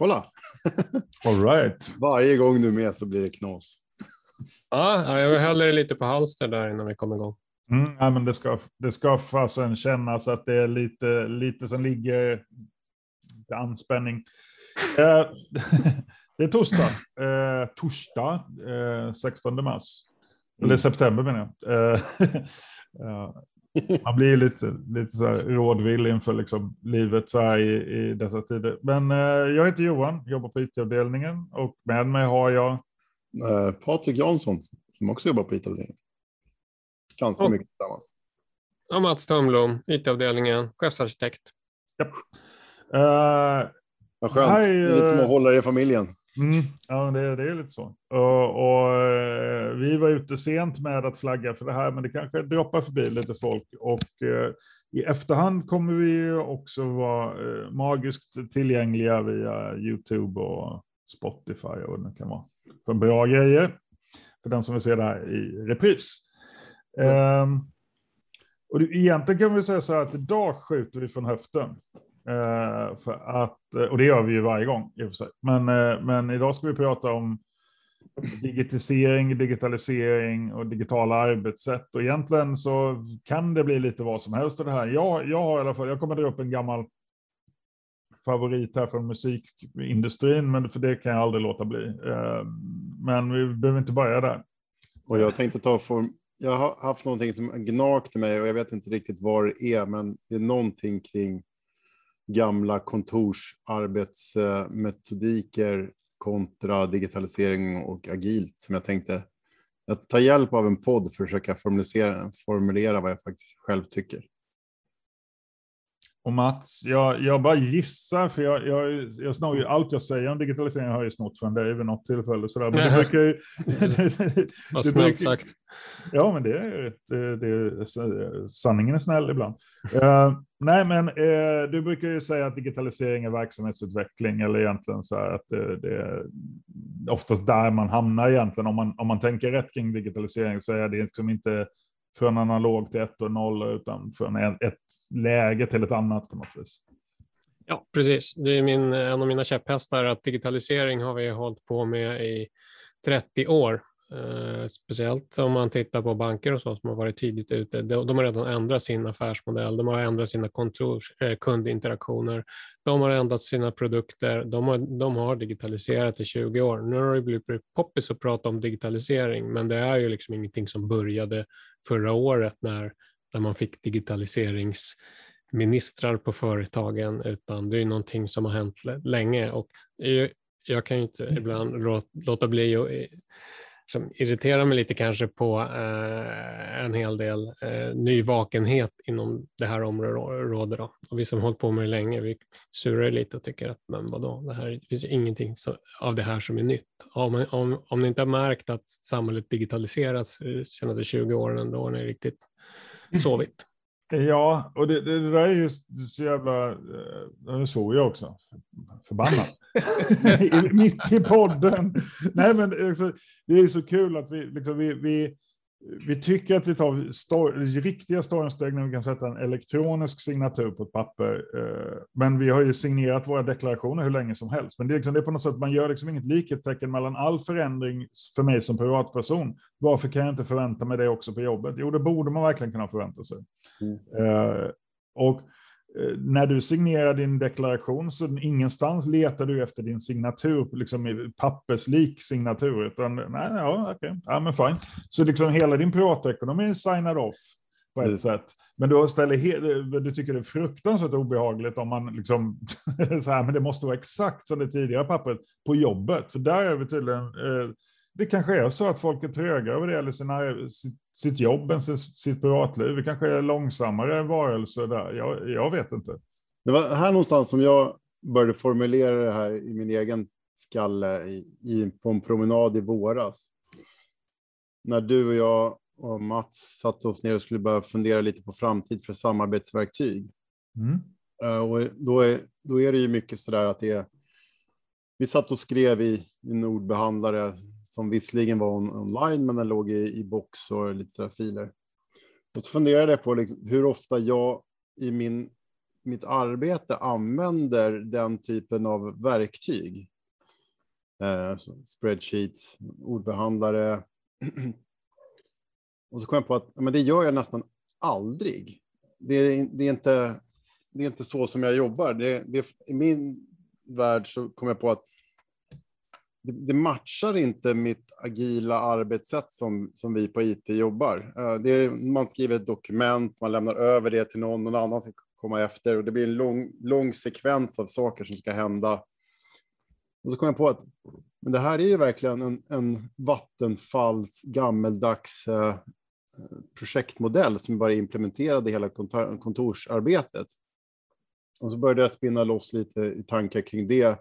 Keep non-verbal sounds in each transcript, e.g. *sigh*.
Kolla! All right. Varje gång du är med så blir det knas. Ja, jag häller lite på halster där innan vi kommer igång. Mm, ja, men det ska, det ska fasen kännas att det är lite, lite som ligger lite anspänning. Eh, *laughs* det är torsdag, eh, torsdag eh, 16 mars. Eller Mm. september menar jag. *laughs* Man blir lite, lite så här rådvill inför liksom livet så här i, i dessa tider. Men eh, jag heter Johan, jobbar på IT-avdelningen och med mig har jag Eh, Patrik Jansson, som också jobbar på IT-avdelningen. Ganska Och- mycket tillsammans. Och Mats Tumblom, IT-avdelningen, chefsarkitekt. eh, Vad skönt. Hej, det är lite som att hålla i familjen. Mm, ja, det, det är lite så. Och, och, eh, vi var ute sent med att flagga för det här, men det kanske droppar förbi lite folk. Och eh, i efterhand kommer vi också vara eh, magiskt tillgängliga via YouTube och Spotify och vad det kan vara. För bra grejer. För den som vill se det här i repris. Ehm, och egentligen kan vi säga så här att idag skjuter vi från höften. Eh, för att, eh, och det gör vi ju varje gång i och för sig. Men, eh, men idag ska vi prata om digitisering, digitalisering och digitala arbetssätt. Och egentligen så kan det bli lite vad som helst av det här. Jag, jag har i alla fall, jag kommer dra upp en gammal favorit här från musikindustrin, men för det kan jag aldrig låta bli. Eh, Men vi behöver inte börja där. Och jag tänkte ta form. Jag har haft någonting som gnagt i mig och jag vet inte riktigt vad det är, men det är någonting kring gamla kontorsarbetsmetodiker kontra digitalisering och agilt som jag tänkte jag tar hjälp av en podd för att försöka formulera, formulera vad jag faktiskt själv tycker. Och Mats, jag, jag bara gissar, för jag, jag, jag snor ju allt jag säger om digitalisering har jag ju snott från dig vid något tillfälle. och Sådär. Men det brukar ju... *laughs* *laughs* Vad snällt brukar- sagt. Ja, men det är, ett, det, det är sanningen är snäll ibland. Eh, nej, men eh, du brukar ju säga att digitalisering är verksamhetsutveckling, eller egentligen så här att det, det är oftast där man hamnar egentligen. Om man, om man tänker rätt kring digitalisering så är det liksom inte från analog till ett och noll, utan från en, ett läge till ett annat på något vis. Ja, precis. Det är min, en av mina käpphästar att digitalisering har vi hållit på med i 30 år. Eh, speciellt om man tittar på banker och så som har varit tidigt ute. De, de har redan ändrat sin affärsmodell, de har ändrat sina kontors, eh, kundinteraktioner, de har ändrat sina produkter, de har, de har digitaliserat i 20 år. Nu har det blivit poppis att prata om digitalisering, men det är ju liksom ingenting som började förra året när, när man fick digitaliseringsministrar på företagen, utan det är någonting som har hänt länge. Och jag, kan ju inte ibland rå- låta bli att eh, som irriterar mig lite kanske på eh, en hel del eh, nyvakenhet inom det här området. Då. Och vi som har hållit på med det länge, vi surar lite och tycker att men vadå, det, här, det finns ju ingenting så, av det här som är nytt. Om, om, om ni inte har märkt att samhället digitaliserats de senaste 20 åren, då har ni riktigt sovit. Ja, och det, det, där är ju så jävla... eh, Nu svor jag också. Förbannad. *laughs* I- Mitt i podden. Nej, men alltså, det är ju så kul att vi, liksom, vi, vi, vi tycker att vi tar stor, riktiga stormsteg när vi kan sätta en elektronisk signatur på ett papper. eh, Men vi har ju signerat våra deklarationer hur länge som helst. Men det är, liksom, det är på något sätt, man gör liksom inget likhetstecken mellan all förändring för mig som privatperson. Varför kan jag inte förvänta mig det också på jobbet? Jo, det borde man verkligen kunna förvänta sig. Eh, och när du signerar din deklaration så ingenstans letar du efter din signatur, liksom i papperslik signatur, utan nej, ja, okej, ja, men fine. Så liksom hela din privatekonomi är signad off på ett Mm. sätt. Men du ställer he- du tycker det är fruktansvärt obehagligt om man liksom *laughs* så här, men det måste vara exakt som det tidigare pappret på jobbet, för där är vi tydligen eh, det kanske är så att folk är tröga över det eller sina, sitt, sitt jobb än sitt, sitt privatliv. Det kanske är långsammare varelser där. Jag, jag vet inte. Det var här någonstans som jag började formulera det här i min egen skalle i, i, på en promenad i våras. När du och jag och Mats satte oss ner och skulle börja fundera lite på framtid för samarbetsverktyg. Mm. Eh, Och då är, då är det ju mycket så där att det är. Vi satt och skrev i en ordbehandlare som visserligen var on, online, men den låg i, i box och lite så filer. Och så funderade jag på liksom hur ofta jag i min mitt arbete använder den typen av verktyg. Eh, spreadsheets, ordbehandlare. *clears throat* Och så kom jag på att men det gör jag nästan aldrig. Det är, det är, inte, det är inte så som jag jobbar. Det, det, I min värld så kom jag på att det, det, matchar inte mitt agila arbetssätt som, som vi på IT jobbar. Eh, det är, man skriver ett dokument, man lämnar över det till någon, någon annan ska komma efter och det blir en lång, lång sekvens av saker som ska hända. Och så kom jag på att men det här är ju verkligen en, en Vattenfalls gammeldags eh, projektmodell som bara implementerade hela kontorsarbetet. Och så började jag spinna loss lite i tankar kring det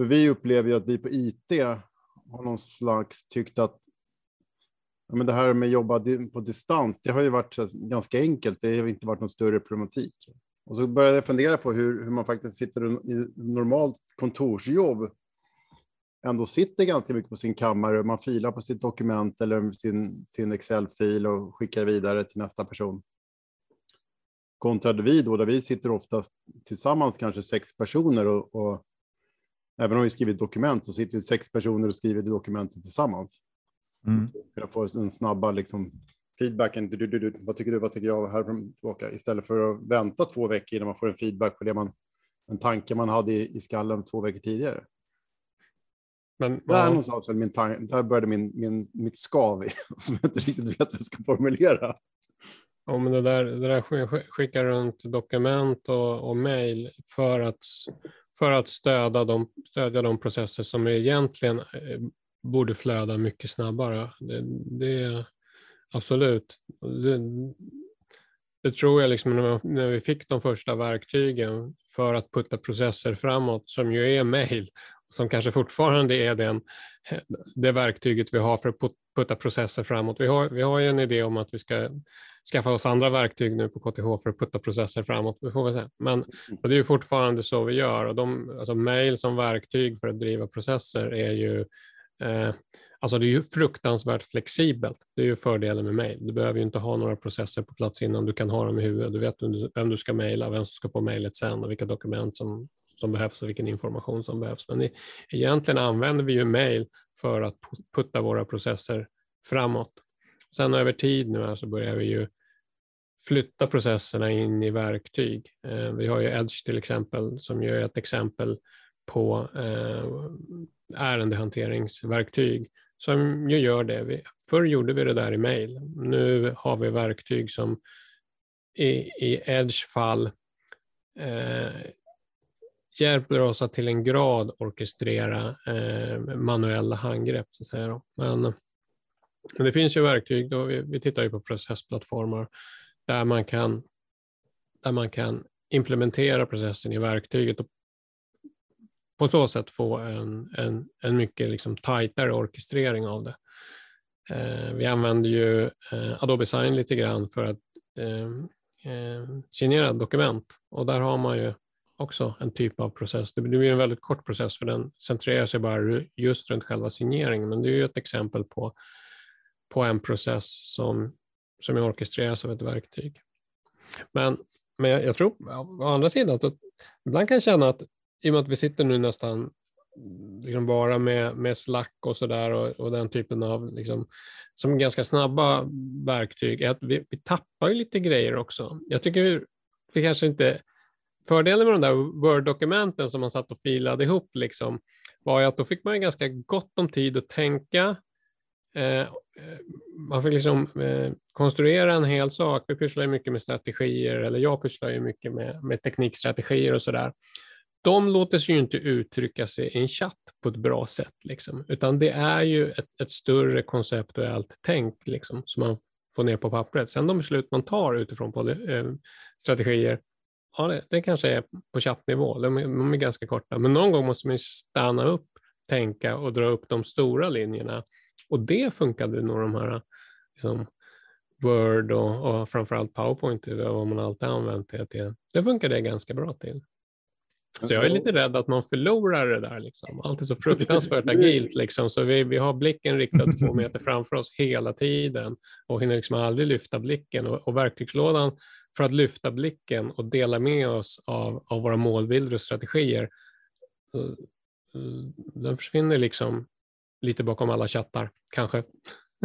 för vi upplever ju att vi på IT har någon slags tyckt att ja, men det här med att jobba på distans, det har ju varit ganska enkelt. Det har inte varit någon större problematik. Och så började jag fundera på hur, hur man faktiskt sitter i normalt kontorsjobb ändå sitter ganska mycket på sin kammare. Man filar på sitt dokument eller sin, sin Excel-fil och skickar vidare till nästa person. Kontra vi då, där vi sitter oftast tillsammans, kanske sex personer och, och Även om vi skriver ett dokument så sitter vi sex personer och skriver det dokumentet tillsammans. Mm. För att få en snabba liksom, feedbacken. Du, du, du, vad tycker du? Vad tycker jag? Här tillbaka. Istället för att vänta två veckor innan man får en feedback på det man, en tanke man hade i, i skallen två veckor tidigare. Men, där, någonstans, min där började min, min, mitt skav *laughs* som jag inte riktigt vet hur jag ska formulera. Ja, men det där, det där skickar runt dokument och, och mejl för att för att stödja de, stödja de processer som egentligen eh, borde flöda mycket snabbare. Det, det absolut. Det, det, tror jag liksom när, när vi fick de första verktygen för att putta processer framåt, som ju är mejl, som kanske fortfarande är den, det verktyget vi har för att putta processer framåt. Vi har, vi har ju en idé om att vi ska skaffa oss andra verktyg nu på KTH för att putta processer framåt. Vi får väl se. Men det är ju fortfarande så vi gör och de, alltså mail som verktyg för att driva processer är ju eh, Alltså det är ju fruktansvärt flexibelt. Det är ju fördelen med mail. Du behöver ju inte ha några processer på plats innan du kan ha dem i huvudet. Du vet vem du ska mejla, vem som ska på mejlet sen och vilka dokument som, som behövs och vilken information som behövs. Men egentligen använder vi ju mail för att putta våra processer framåt. Sen över tid nu så börjar vi ju flytta processerna in i verktyg. Eh, vi har ju Edge till exempel som ju är ett exempel på eh, ärendehanteringsverktyg som ju gör det. förr gjorde vi det där i mail. Nu har vi verktyg som i, i Edge fall eh, hjälper oss att till en grad orkestrera eh, manuella handgrepp. Så att säga. Men, men det finns ju verktyg, då vi, vi tittar ju på processplattformar där man kan, där man kan implementera processen i verktyget och på så sätt få en, en, en mycket liksom tajtare orkestrering av det. Eh, vi använder ju eh, Adobe Sign lite grann för att eh, eh, signera dokument och där har man ju också en typ av process. Det blir en väldigt kort process för den centrerar sig bara just runt själva signeringen men det är ju ett exempel på, på en process som som orkestreras av ett verktyg. Men, men jag, jag tror å andra sidan att ibland kan jag känna att i och med att vi sitter nu nästan liksom bara med, med Slack och sådär och, och den typen av liksom, som ganska snabba verktyg, är att vi, vi tappar ju lite grejer också. Jag tycker vi, vi kanske inte Fördelen med de där Word-dokumenten som man satt och filade ihop liksom, var ju att då fick man ganska gott om tid att tänka Eh, eh, man får liksom eh, konstruera en hel sak. Vi pysslar ju mycket med strategier, eller jag pysslar ju mycket med, med teknikstrategier och sådär. De låter sig ju inte uttrycka sig i en chatt på ett bra sätt, liksom. utan det är ju ett, ett större konceptuellt tänk liksom, som man får ner på pappret. Sen de beslut man tar utifrån på eh, strategier, ja, det, det, kanske är på chattnivå, de, de är ganska korta, men någon gång måste man stanna upp, tänka och dra upp de stora linjerna och det funkade nog de här liksom, Word och, och framförallt PowerPoint, vad man alltid använt det till. Det funkade ganska bra till. Så jag är lite rädd att man förlorar det där. Liksom. Allt är så *laughs* fruktansvärt agilt, liksom. så vi, vi har blicken riktad två *laughs* meter framför oss hela tiden och hinner liksom aldrig lyfta blicken. Och, och verktygslådan för att lyfta blicken och dela med oss av, av våra målbilder och strategier, den försvinner liksom lite bakom alla chattar, kanske.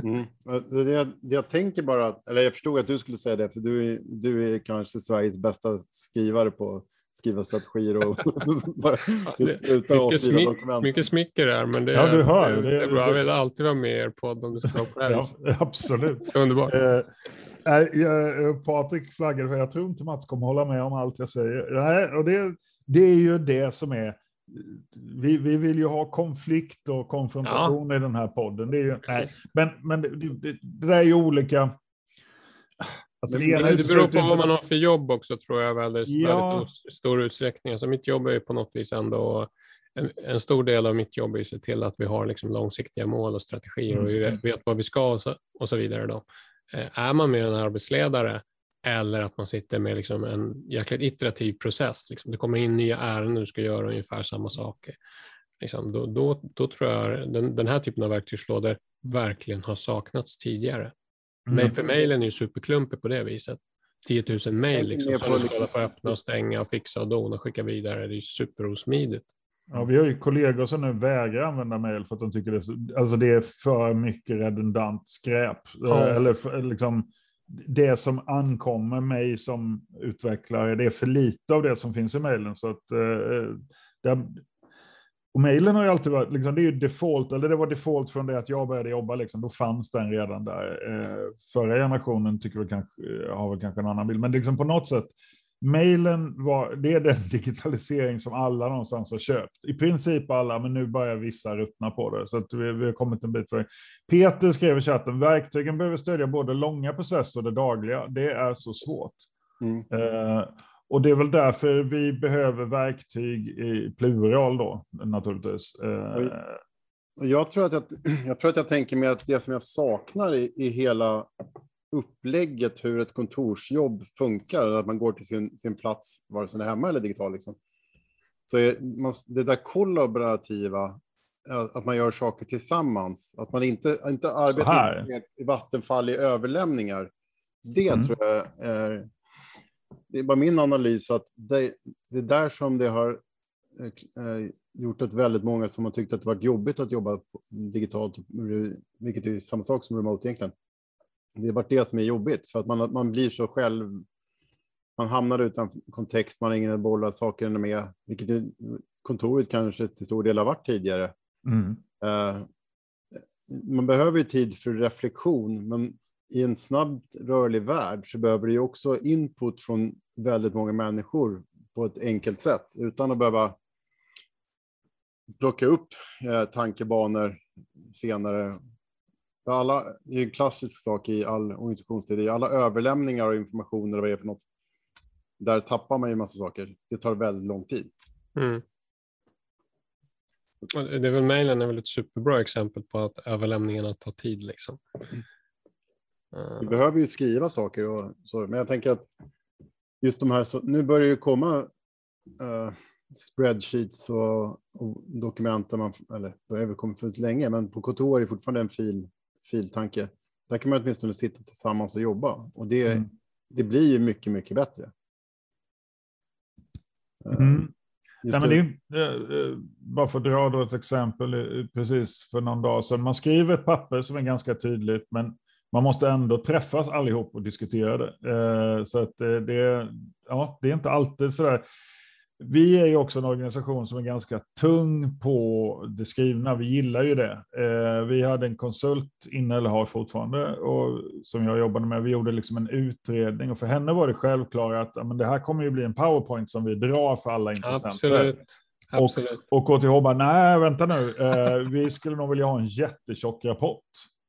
Mm. Det, jag, det jag tänker bara, eller jag förstod att du skulle säga det, för du är, du är kanske Sveriges bästa skrivare på skriva strategier och *laughs* bara sluta mycket, smick, mycket smicker där, men det, ja, du hör, det, det, det är bra. Jag vill alltid vara med i er podd om det ska vara på det här ja, *laughs* Absolut. Underbart. Eh, eh, Patrik flaggade för jag tror inte Mats kommer hålla med om allt jag säger. Nej, och det, det är ju det som är vi, vi vill ju ha konflikt och konfrontation ja. i den här podden. Det är ju, nej, men men det, det, det där är ju olika. Alltså det, det, det beror på vad man har för jobb också tror jag väldigt, ja. väldigt stor utsträckning. Alltså mitt jobb är ju på något vis ändå en, en, stor del av mitt jobb är att se till att vi har liksom långsiktiga mål och strategier mm. och vi vet, vet vad vi ska och så, och så vidare. Då. Eh, är man med en arbetsledare eller att man sitter med liksom en jäkligt iterativ process. Liksom. Det kommer in nya ärenden du ska göra ungefär samma saker. Liksom, då, då, då tror jag den, den här typen av verktygslådor verkligen har saknats tidigare. Mm. Men för mejlen är ju superklumpig på det viset. 10 000 mejl liksom, som du ska hålla på att öppna och stänga och fixa och dona och skicka vidare. Det är superosmidigt. Ja, vi har ju kollegor som nu vägrar använda mejl för att de tycker det är, så, alltså det är för mycket redundant skräp. Ja. Eller för, liksom, det som ankommer mig som utvecklare, det är för lite av det som finns i mejlen. Så att, eh, och mejlen har ju alltid varit, liksom, det är ju default, eller det var default från det att jag började jobba, liksom, då fanns den redan där. Eh, förra generationen tycker vi kanske, har väl kanske en annan bild, men liksom på något sätt, mejlen var, det är den *laughs* digitalisering som alla någonstans har köpt. I princip alla, men nu börjar vissa ruttna på det. Så att vi, vi har kommit en bit för Peter skrev i chatten, verktygen behöver stödja både långa processer och det dagliga. Det är så svårt. Mm. Eh, och det är väl därför vi behöver verktyg i plural då, naturligtvis. Eh, jag tror, att jag, *clears throat* jag tror att jag tänker mig att det som jag saknar i, i hela upplägget hur ett kontorsjobb funkar, att man går till sin, sin plats, vare sig det är hemma eller digitalt, liksom. så är man, det där kollaborativa, att man gör saker tillsammans, att man inte, inte arbetar i vattenfall i överlämningar, det mm. tror jag är, det är bara min analys att det, det är där som det har eh, gjort att väldigt många som har tyckt att det varit jobbigt att jobba digitalt, vilket är samma sak som remote egentligen, det är varit det som är jobbigt för att man, man blir så själv. Man hamnar utan kontext, man har ingen boll saker med, vilket kontoret kanske till stor del har varit tidigare. Mm. Uh, man behöver ju tid för reflektion, men i en snabbt rörlig värld så behöver du också input från väldigt många människor på ett enkelt sätt utan att behöva plocka upp eh, tankebanor senare alla, det är en klassisk sak i all organisationsteori. Alla överlämningar och information eller vad det är för något. Där tappar man ju massa saker. Det tar väldigt lång tid. Mm. Det är väl mejlen är väl ett superbra exempel på att överlämningarna tar tid. Liksom. Vi behöver ju skriva saker och så, men jag tänker att just de här, så, nu börjar ju komma uh, spreadsheets och, och dokument, där man, eller det har kommit för länge, men på kontor är det fortfarande en fil filtanke. Där kan man åtminstone sitta tillsammans och jobba och det, mm. det blir ju mycket, mycket bättre. Eh, mm. Nej, men det är, eh, bara för att dra då ett exempel, eh, precis för någon dag sedan. Man skriver ett papper som är ganska tydligt, men man måste ändå träffas allihop och diskutera det. Så att det, ja, det är inte alltid så där vi är ju också en organisation som är ganska tung på det skrivna. Vi gillar ju det. Eh, vi hade en konsult inne, eller har fortfarande, och, som jag jobbade med. Vi gjorde liksom en utredning och för henne var det självklart att men det här kommer ju bli en powerpoint som vi drar för alla intressenter. Absolut. Absolut. Och, och KTH bara, nej vänta nu, eh, vi skulle nog vilja ha en jättetjock rapport.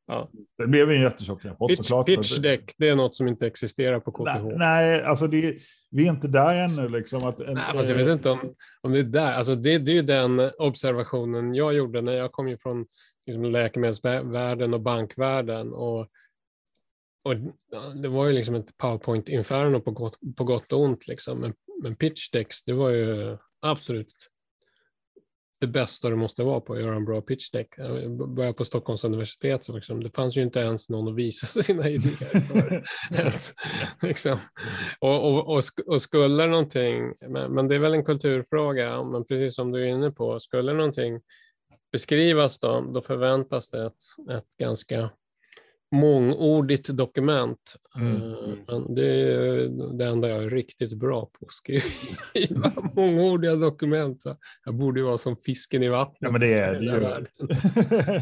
Ja. Det blev en jättetjock rapport pitch, såklart. Pitch deck, det är något som inte existerar på KTH. Nej, nej alltså det, vi är inte där ännu. Liksom, att, nej, alltså jag vet inte om, om det är där. Alltså det, det är ju den observationen jag gjorde när jag kom från liksom, läkemedelsvärlden och bankvärlden. Och, och det var ju liksom ett powerpoint-inferno på gott, på gott och ont. Liksom. Men, men pitch decks, det var ju absolut det bästa du måste vara på att göra en bra pitch deck. Jag började på Stockholms universitet, så liksom, det fanns ju inte ens någon att visa *laughs* sina idéer för. *laughs* liksom. och, och, och, och, skulle någonting, men, men, det är väl en kulturfråga, men precis som du är inne på, skulle någonting beskrivas då, då förväntas det ett, ett ganska mångordigt dokument. Mm. Eh, men det är det enda jag är riktigt bra på, att skriva *laughs* mångordiga dokument. Så jag borde ju vara som fisken i vattnet. Ja, men det är det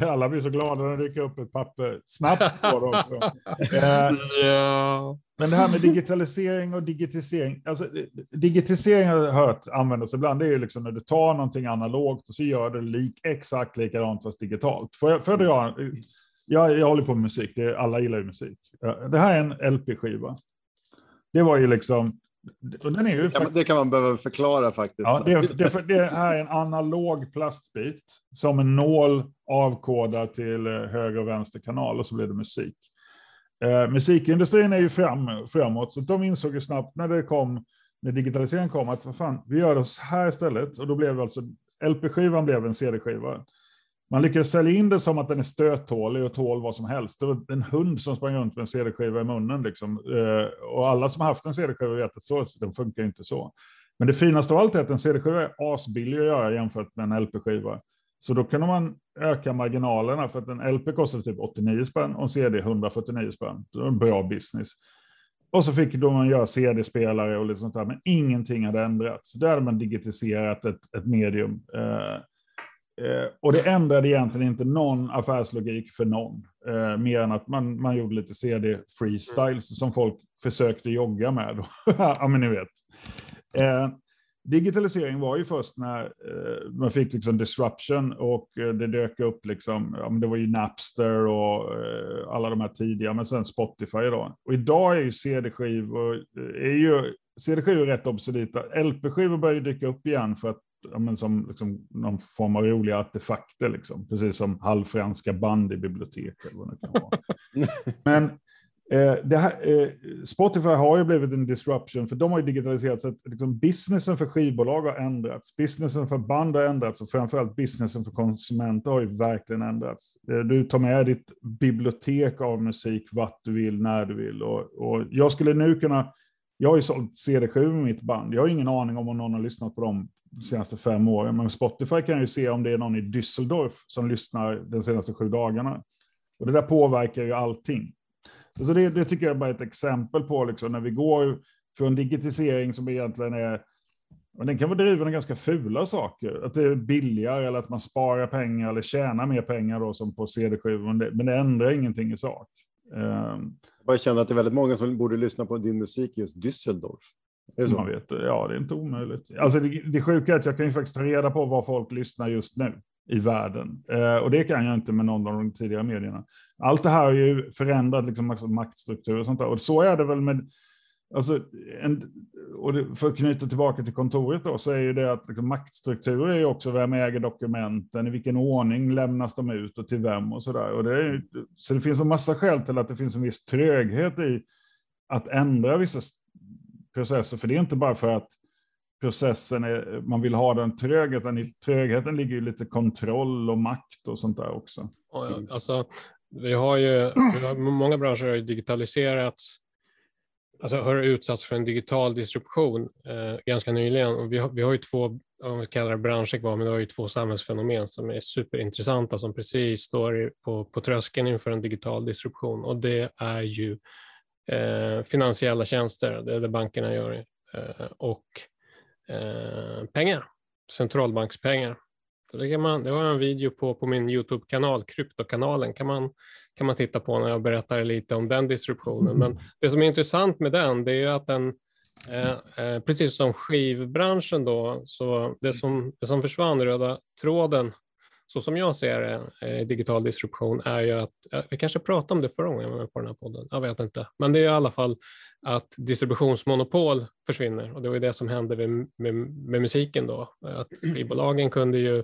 ju. *laughs* Alla blir så glada när det dyker upp ett papper snabbt på det också. *laughs* Eh, ja. Men det här med digitalisering och digitisering. Alltså, digitisering har jag hört användas ibland. Det är ju liksom när du tar någonting analogt och så gör det lik, exakt likadant fast digitalt. Får jag, får jag jag, jag håller på med musik, det, alla gillar ju musik. Det här är en LP-skiva. Det var ju liksom... Och den är ju det, kan, faktiskt, det kan man behöva förklara faktiskt. Ja, det, det, det här är en analog plastbit som en nål avkodar till eh, höger och vänster kanal och så blir det musik. Eh, musikindustrin är ju fram, framåt, så de insåg ju snabbt när det kom, när digitaliseringen kom, att vad fan, vi gör det så här istället. Och då blev alltså LP-skivan blev en CD-skiva. Man lyckades sälja in det som att den är stöttålig och tål vad som helst. Det var en hund som sprang runt med en CD-skiva i munnen. Liksom. Eh, och alla som har haft en CD-skiva vet att så, den funkar inte så. Men det finaste av allt är att en CD-skiva är asbillig att göra jämfört med en LP-skiva. Så då kunde man öka marginalerna för att en LP kostade typ 89 spänn och en CD 149 spänn. Det var en bra business. Och så fick då man göra CD-spelare och lite sånt där, men ingenting hade ändrats. Där hade man digitiserat ett, ett medium. Eh, Eh, och det ändrade egentligen inte någon affärslogik för någon, eh, mer än att man, man gjorde lite CD-freestyles som folk försökte jogga med. *laughs* ja, men ni vet. Eh, digitalisering var ju först när eh, man fick liksom disruption och eh, det dök upp, liksom, ja, men det var ju Napster och eh, alla de här tidiga, men sen Spotify då. Och idag är ju CD-skivor, eh, är ju CD-skivor rätt obsoleta. LP-skivor börjar ju dyka upp igen för att ja, men som liksom, någon form av roliga artefakter, liksom. precis som halvfranska band i biblioteket. *laughs* men eh, här, eh, Spotify har ju blivit en disruption, för de har ju digitaliserat så att liksom, businessen för skivbolag har ändrats, businessen för band har ändrats och framförallt businessen för konsumenter har ju verkligen ändrats. Eh, du tar med ditt bibliotek av musik vart du vill, när du vill. Och, och jag skulle nu kunna jag har ju sålt CD7 med mitt band. Jag har ingen aning om om någon har lyssnat på dem de senaste fem åren. Men Spotify kan ju se om det är någon i Düsseldorf som lyssnar de senaste sju dagarna. Och det där påverkar ju allting. Så det, det tycker jag är bara ett exempel på liksom, när vi går från digitisering som egentligen är men den kan vara driven av ganska fula saker. Att det är billigare eller att man sparar pengar eller tjänar mer pengar då som på CD7, Men, men det, ändrar ingenting i sak. Um, jag känner att det är väldigt många som borde lyssna på din musik just Düsseldorf. Man vet, ja, det är inte omöjligt. Alltså det, det sjuka är att jag kan ju faktiskt ta reda på vad folk lyssnar just nu i världen. Eh, och det kan jag inte med någon av de tidigare medierna. Allt det här har ju förändrat liksom, maktstruktur och sånt där. Och så är det väl med, alltså, en, och det, för att knyta tillbaka till kontoret då, så är ju det att liksom, maktstrukturer är ju också vem äger dokumenten, i vilken ordning lämnas de ut och till vem och så där. Och det är, så det finns en massa skäl till att det finns en viss tröghet i att ändra vissa processer. För det är inte bara för att processen är, man vill ha den trögheten. I trögheten ligger ju lite kontroll och makt och sånt där också. Alltså, vi har ju, vi har, många branscher har ju digitaliserats, alltså har utsatts för en digital disruption eh, ganska nyligen. Och vi, har, vi har ju två, om vi kallar det branscher kvar, men vi har ju två samhällsfenomen som är superintressanta som precis står på, på tröskeln inför en digital disruption. Och det är ju eh, finansiella tjänster, det är det bankerna gör, eh, och eh, pengar, centralbankspengar. Så det, kan man, det har jag en video på på min Youtube-kanal, Kryptokanalen, kan man, kan man titta på när jag berättar lite om den disruptionen. Men det som är intressant med den, det är ju att den, eh, eh precis som skivbranschen då, så det som, det som försvann, röda tråden så som jag ser det, eh, digital disruption är ju att, vi kanske pratade om det förra gången jag var på den här podden, jag vet inte, men det är i alla fall att distributionsmonopol försvinner och det var ju det som hände med, med, med musiken då, att skivbolagen kunde ju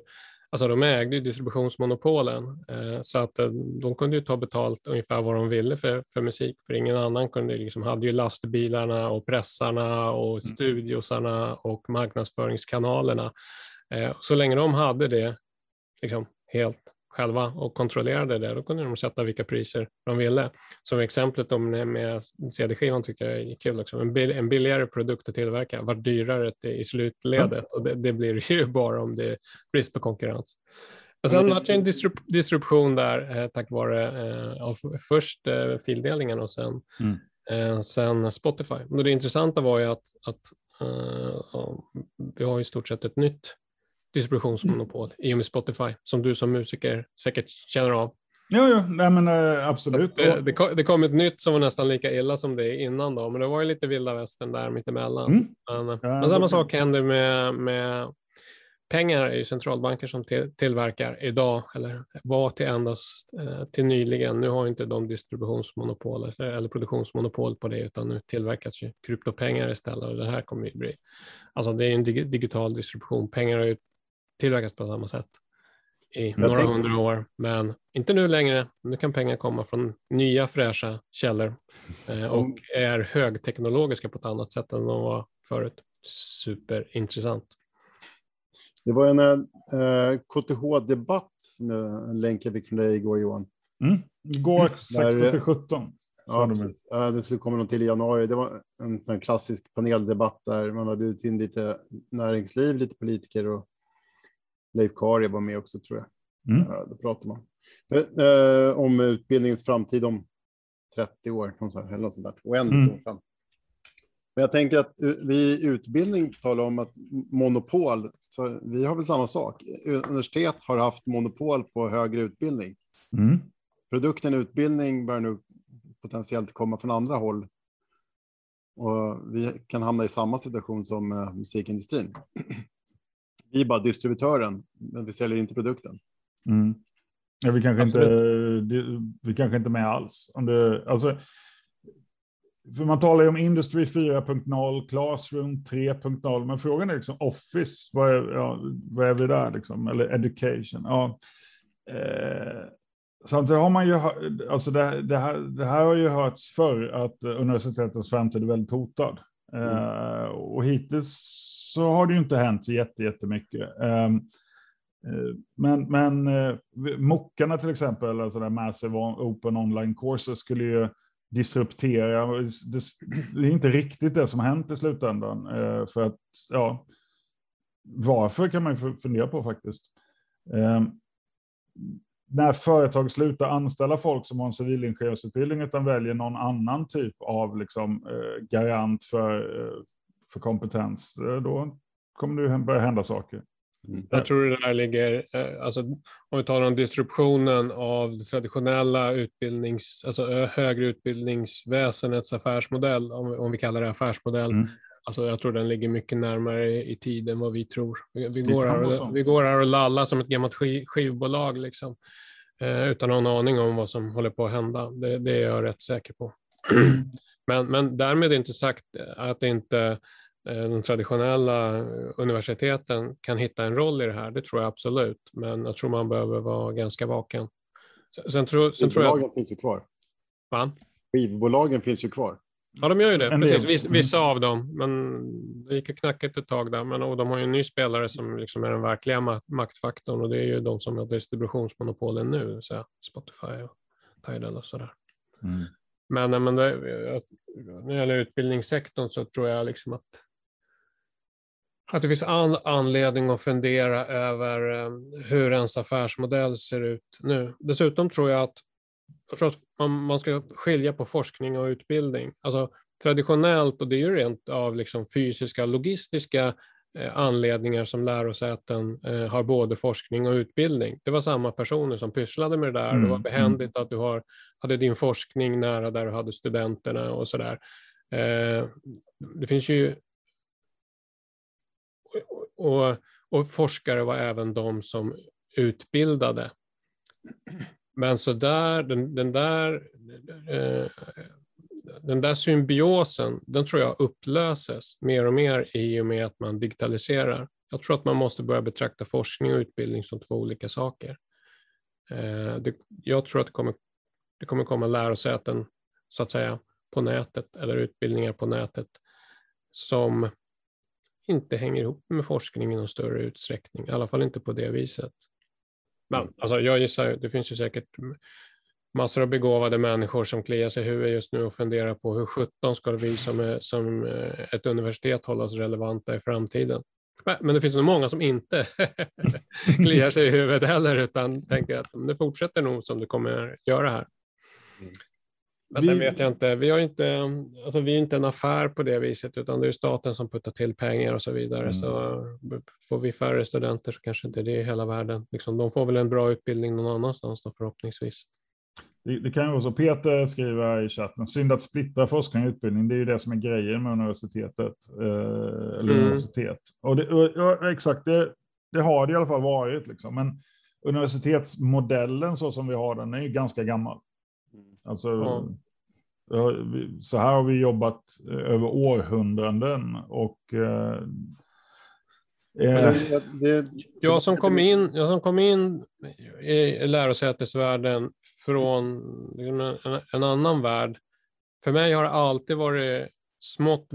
Alltså de ägde ju distributionsmonopolen eh, så att eh, de kunde ju ta betalt ungefär vad de ville för, för musik, för ingen annan kunde liksom, hade ju lastbilarna och pressarna och mm. studiosarna och marknadsföringskanalerna Eh, så länge de hade det liksom, helt själva och kontrollerade det, då kunde de sätta vilka priser de ville. Som exemplet med CD-skivan tycker jag är kul också. En, bill, en billigare produkt att tillverka var dyrare i slutledet mm. och det, det, blir ju *laughs* bara om det är brist på konkurrens. Och sen var det en disrup disruption där eh, tack vare eh, av först eh, fildelningen och sen, mm. eh, sen Spotify. Men det intressanta var ju att, att vi har i stort sett ett nytt distributionsmonopol i och med Spotify, som du som musiker säkert känner av. Jo, jo. Nej, men, uh, absolut. Det, det, kom, det, kom, ett nytt som var nästan lika illa som det innan, då, men det var ju lite vilda västern där mittemellan. Mm. Men, ja, men samma sak händer med, med pengar är ju centralbanker som till, tillverkar idag, eller var till endast eh, till nyligen. Nu har inte de distributionsmonopol eller, eller produktionsmonopol på det, utan nu tillverkas ju kryptopengar istället och det här kommer ju bli, alltså det är en dig, digital distribution. Pengar har ju tillverkats på samma sätt i några tänkte... hundra år, men inte nu längre. Nu kan pengar komma från nya fräscha källor eh, och är högteknologiska på ett annat sätt än de var förut. Superintressant. Det var en eh, KTH-debatt som jag länkade från dig igår, Johan. Mm. Igår 16-17. Ja, precis. det skulle komma någon till i januari. Det var en, en klassisk paneldebatt där man hade bjudit in lite näringsliv, lite politiker och Leif Kari var med också tror jag. Mm. Ja, då pratar man eh, om utbildningens framtid om 30 år eller något sånt där. Oändligt mm. fram. Men jag tänker att vi i utbildning talar om att monopol, så vi har väl samma sak. Universitet har haft monopol på högre utbildning. Mm. Produkten utbildning bör nu potentiellt komma från andra håll. Och vi kan hamna i samma situation som uh, musikindustrin. Vi är bara distributören, men vi säljer inte produkten. Mm. Ja, vi kanske inte, vi kanske inte med alls. Om det, alltså, för man talar ju om Industry 4.0, Classroom 3.0, men frågan är liksom Office, vad är, ja, vad är vi där liksom? Eller Education. Ja. Eh, samtidigt har man ju, alltså det, det, här, det här har ju hörts förr att universitetens framtid är väldigt hotad. Mm. Eh, och hittills så har det ju inte hänt så jättemycket. Ehm, eh, men, men eh, mockarna till exempel, alltså där Massive Open Online Courses, skulle ju disruptera. Det, det, är inte riktigt det som har hänt i slutändan. Eh, för att, ja, varför kan man ju fundera på faktiskt. Ehm, Eh, när företag slutar anställa folk som har en civilingenjörsutbildning utan väljer någon annan typ av liksom, eh, garant för, för kompetens, då kommer det börja hända saker. Mm. Jag tror det där ligger, eh, alltså, om vi talar om disruptionen av det traditionella utbildnings, alltså högre utbildningsväsendets affärsmodell, om, om vi kallar det affärsmodell, mm. Alltså jag tror den ligger mycket närmare i tid än vad vi tror. Vi, vi går, här och, vi går här och lallar som ett gammalt skiv, skivbolag liksom, eh, utan någon aning om vad som håller på att hända. Det, det är jag rätt säker på. *clears throat* men, men därmed inte sagt att inte Eh, de traditionella universiteten kan hitta en roll i det här, det tror jag absolut. Men jag tror man behöver vara ganska vaken. Sen, tror, sen tror jag... finns ju kvar. Va? Skivbolagen finns ju kvar. Ja, de gör ju det. Precis. Vissa av dem. Men det gick ju knackigt ett tag där. Men och de har ju en ny spelare som liksom är den verkliga maktfaktorn och det är ju de som har distributionsmonopolen nu, så Spotify och Tidal och sådär. Mm. Men, men det, när det gäller utbildningssektorn så tror jag liksom att att det finns all anledning att fundera över eh, hur ens affärsmodell ser ut nu. Dessutom tror jag att, jag tror att man, ska skilja på forskning och utbildning. Alltså, traditionellt, och det är ju rent av liksom fysiska, logistiska eh, anledningar som lärosäten eh, har både forskning och utbildning. Det var samma personer som pysslade med det där. Mm. Det var mm. behändigt att du har, hade din forskning nära där du hade studenterna och sådär. Eh, det finns ju och, och forskare var även de som utbildade. Men så där, den, den där, eh, den där symbiosen, den tror jag upplöses mer och mer i och med att man digitaliserar. Jag tror att man måste börja betrakta forskning och utbildning som två olika saker. Eh, det, jag tror att det kommer, det kommer komma lärosäten, så att säga, på nätet eller utbildningar på nätet som inte hänger ihop med forskning i någon större utsträckning, i alla fall inte på det viset. Men alltså, jag gissar, det finns ju säkert massor av begåvade människor som kliar sig i huvudet just nu och funderar på hur 17 ska vi som, som eh, ett universitet hålla oss relevanta i framtiden. Men det finns nog många som inte *laughs* kliar sig i huvudet heller, utan tänker att det fortsätter nog som det kommer göra här. Men sen vet jag inte, vi, har inte, alltså vi är inte en affär på det viset, utan det är staten som puttar till pengar och så vidare. Mm. Så får vi färre studenter så kanske inte det är hela världen. Liksom, de får väl en bra utbildning någon annanstans då, förhoppningsvis. Det, det kan ju vara så, Peter skriver i chatten, synd att splittra forskning och utbildning, det är ju det som är grejen med universitetet. Eh, eller mm. universitet. Och, det, och exakt, det, det, har det i alla fall varit. Liksom. Men universitetsmodellen så som vi har den är ju ganska gammal. Alltså, ja. Så här har vi jobbat eh, över århundraden och eh, Eh, jag, som kom in, jag som kom in i lärosätesvärlden från en, en, annan värld, för mig har det alltid varit smått,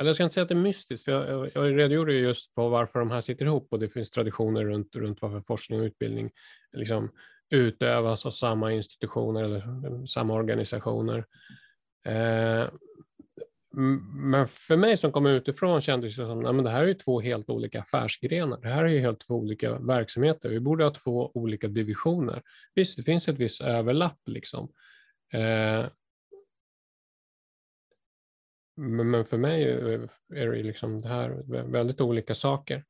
eller jag ska inte säga att det är mystiskt, för jag, jag redogjorde just för varför de här sitter ihop och det finns traditioner runt, runt varför forskning och utbildning liksom utövas av samma institutioner eller samma organisationer. Eh, men för mig som kom utifrån kändes det som att det här är två helt olika affärsgrenar. Det här är helt två olika verksamheter. Vi borde ha två olika divisioner. Visst, det finns ett visst överlapp liksom. Eh, men för mig eh, är det liksom det här väldigt olika saker.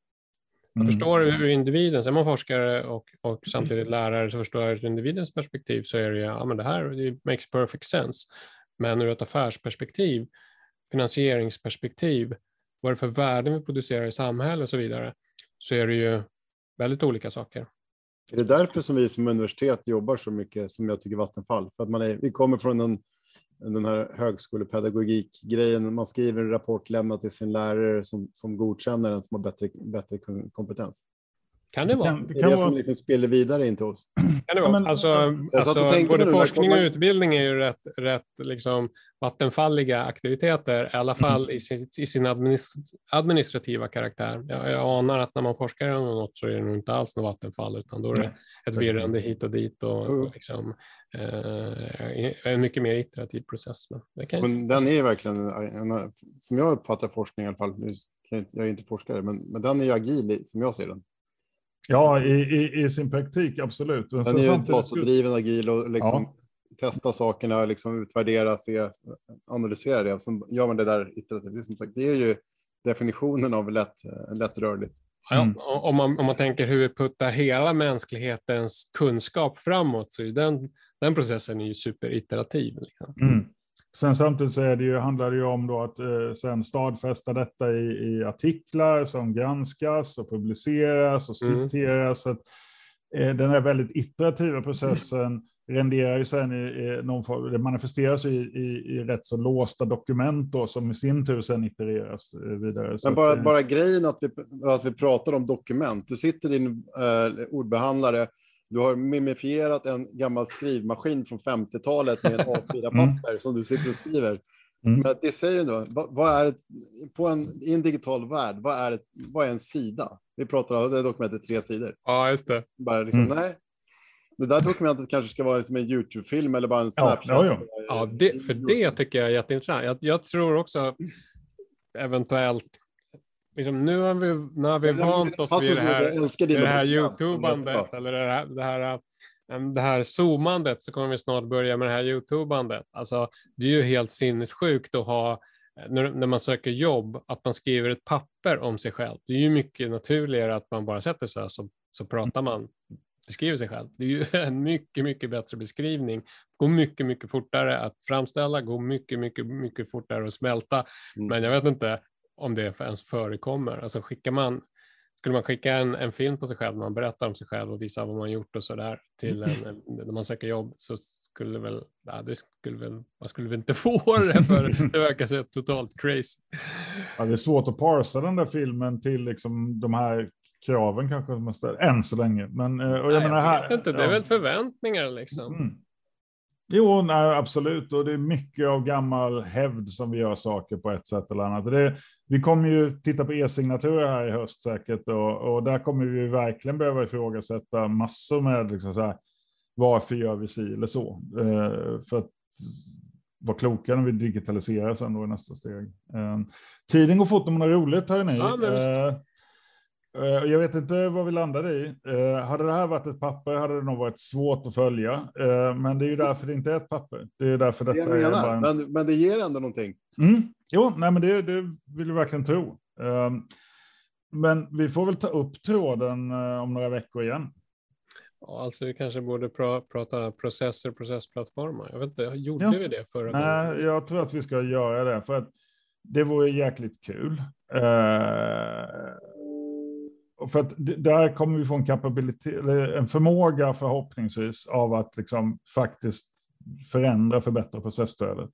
Mm. förstår hur individen, är man forskare och, och samtidigt lärare, så förstår jag ur individens perspektiv så är det, ja men det här det makes perfect sense. Men ur ett affärsperspektiv finansieringsperspektiv, vad är det för värden vi producerar i samhället och så vidare, så är det ju väldigt olika saker. Är det därför som vi som universitet jobbar så mycket som jag tycker Vattenfall? För att man är, vi kommer från en, den här högskolepedagogik-grejen. Man skriver en rapport, lämnar till sin lärare som, som godkänner den som har bättre, bättre kompetens. Kan det vara. Det, det är det som liksom spelar vidare in till oss. Kan det vara. Men, alltså, alltså, både forskning och utbildning är ju rätt, rätt liksom, vattenfalliga aktiviteter, i alla fall mm. i sin, i sin administrativa karaktär. Jag, jag, anar att när man forskar om något så är det nog inte alls något vattenfall, utan då är det ett virrande hit och dit och, och liksom, eh, en mycket mer iterativ process. Men, det kan men den är verkligen, en, som jag uppfattar forskning i alla fall, jag är inte forskare, men, men den är ju agil som jag ser den. Ja, i, i, i sin praktik, absolut. Men Den är ju datadriven, agil och liksom ja. testa sakerna, liksom utvärdera, se, analysera det. Så gör man det där iterativt. Det är ju definitionen av lätt, lättrörligt. Mm. Ja, om, man, om man tänker hur vi puttar hela mänsklighetens kunskap framåt så är den, den processen är ju superiterativ. Liksom. Mm. Sen samtidigt så är det ju, handlar det ju om då att eh, sen stadfästa detta i, i, artiklar som granskas och publiceras och mm. citeras. Så att, eh, den här väldigt iterativa processen renderar ju sen i, i någon form, det manifesteras i, i, i rätt så låsta dokument då, som i sin tur sen itereras eh, vidare. Men bara, att, bara grejen att vi, att vi pratar om dokument. Du sitter i din eh, ordbehandlare du har mimifierat en gammal skrivmaskin från 50-talet med ett *laughs* A4-papper mm. som du sitter och skriver. Mm. Men det säger då, vad, vad, är ett, på en, i en digital värld, vad är, ett, vad är en sida? Vi pratar om det dokumentet tre sidor. Ja, just det. Bara liksom, mm. nej. Det där dokumentet kanske ska vara som en YouTube-film eller bara en Snapchat. Ja, ja, ja. ja det, för det tycker jag är jätteintressant. Jag, jag tror också eventuellt liksom, nu har vi, nu har vi vant oss vid det här, det här youtubandet eller det här, det här, det här zoomandet så kommer vi snart börja med det här youtubandet. Alltså, det är ju helt sinnessjukt att ha när, när man söker jobb, att man skriver ett papper om sig själv. Det är ju mycket naturligare att man bara sätter sig så, så pratar man, beskriver sig själv. Det är ju *laughs* en mycket, mycket bättre beskrivning. Går mycket, mycket fortare att framställa, går mycket, mycket, mycket fortare att smälta. Mm. Men jag vet inte, om det ens förekommer. Alltså skickar man, skulle man skicka en, en film på sig själv, man berättar om sig själv och visar vad man gjort och så där till en, när man söker jobb så skulle väl, ja, det skulle väl, man skulle väl inte få *laughs* det för det verkar så totalt crazy. Ja, det är svårt att parsa den där filmen till liksom de här kraven kanske man ställer, än så länge. Men, eh, och jag, Nej, menar, jag här, inte, det är ja. väl förväntningar liksom. Mm. Jo, nej, absolut. Och det är mycket av gammal hävd som vi gör saker på ett sätt eller annat. Det, vi kommer ju titta på e-signaturer här i höst säkert och, och där kommer vi verkligen behöva ifrågasätta massor med liksom så här, varför gör vi si eller så? Eh, för att vara kloka när vi digitaliserar sen då i nästa steg. Eh, tiden går fort om man har roligt, hörni. Ja, men visst. Eh, Eh, Jag vet inte vad vi landade i. Eh, Hade det här varit ett papper hade det nog varit svårt att följa. Eh, Men det är ju därför det inte är ett papper. Det är därför Det detta jag är bara en... men, men det ger ändå någonting. Mm. Jo, nej, men det, det vill vi verkligen tro. Eh, Men vi får väl ta upp tråden eh, om några veckor igen. Ja, alltså vi kanske borde pra prata processer, processplattformar. Jag vet inte, gjorde Ja. vi det förra gången? Nej, jag tror att vi ska göra det för att det vore jäkligt kul. Eh, för att det- där kommer vi få en en förmåga förhoppningsvis av att liksom faktiskt förändra, förbättra processstödet.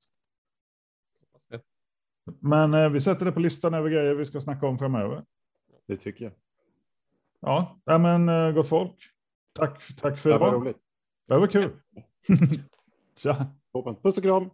Men eh, vi sätter det på listan över grejer vi ska snacka om framöver. Det tycker jag. Ja, nej, men eh, gott folk. Tack, tack för Det var idag. roligt. Det var kul. *laughs* Tja. Puss och kram.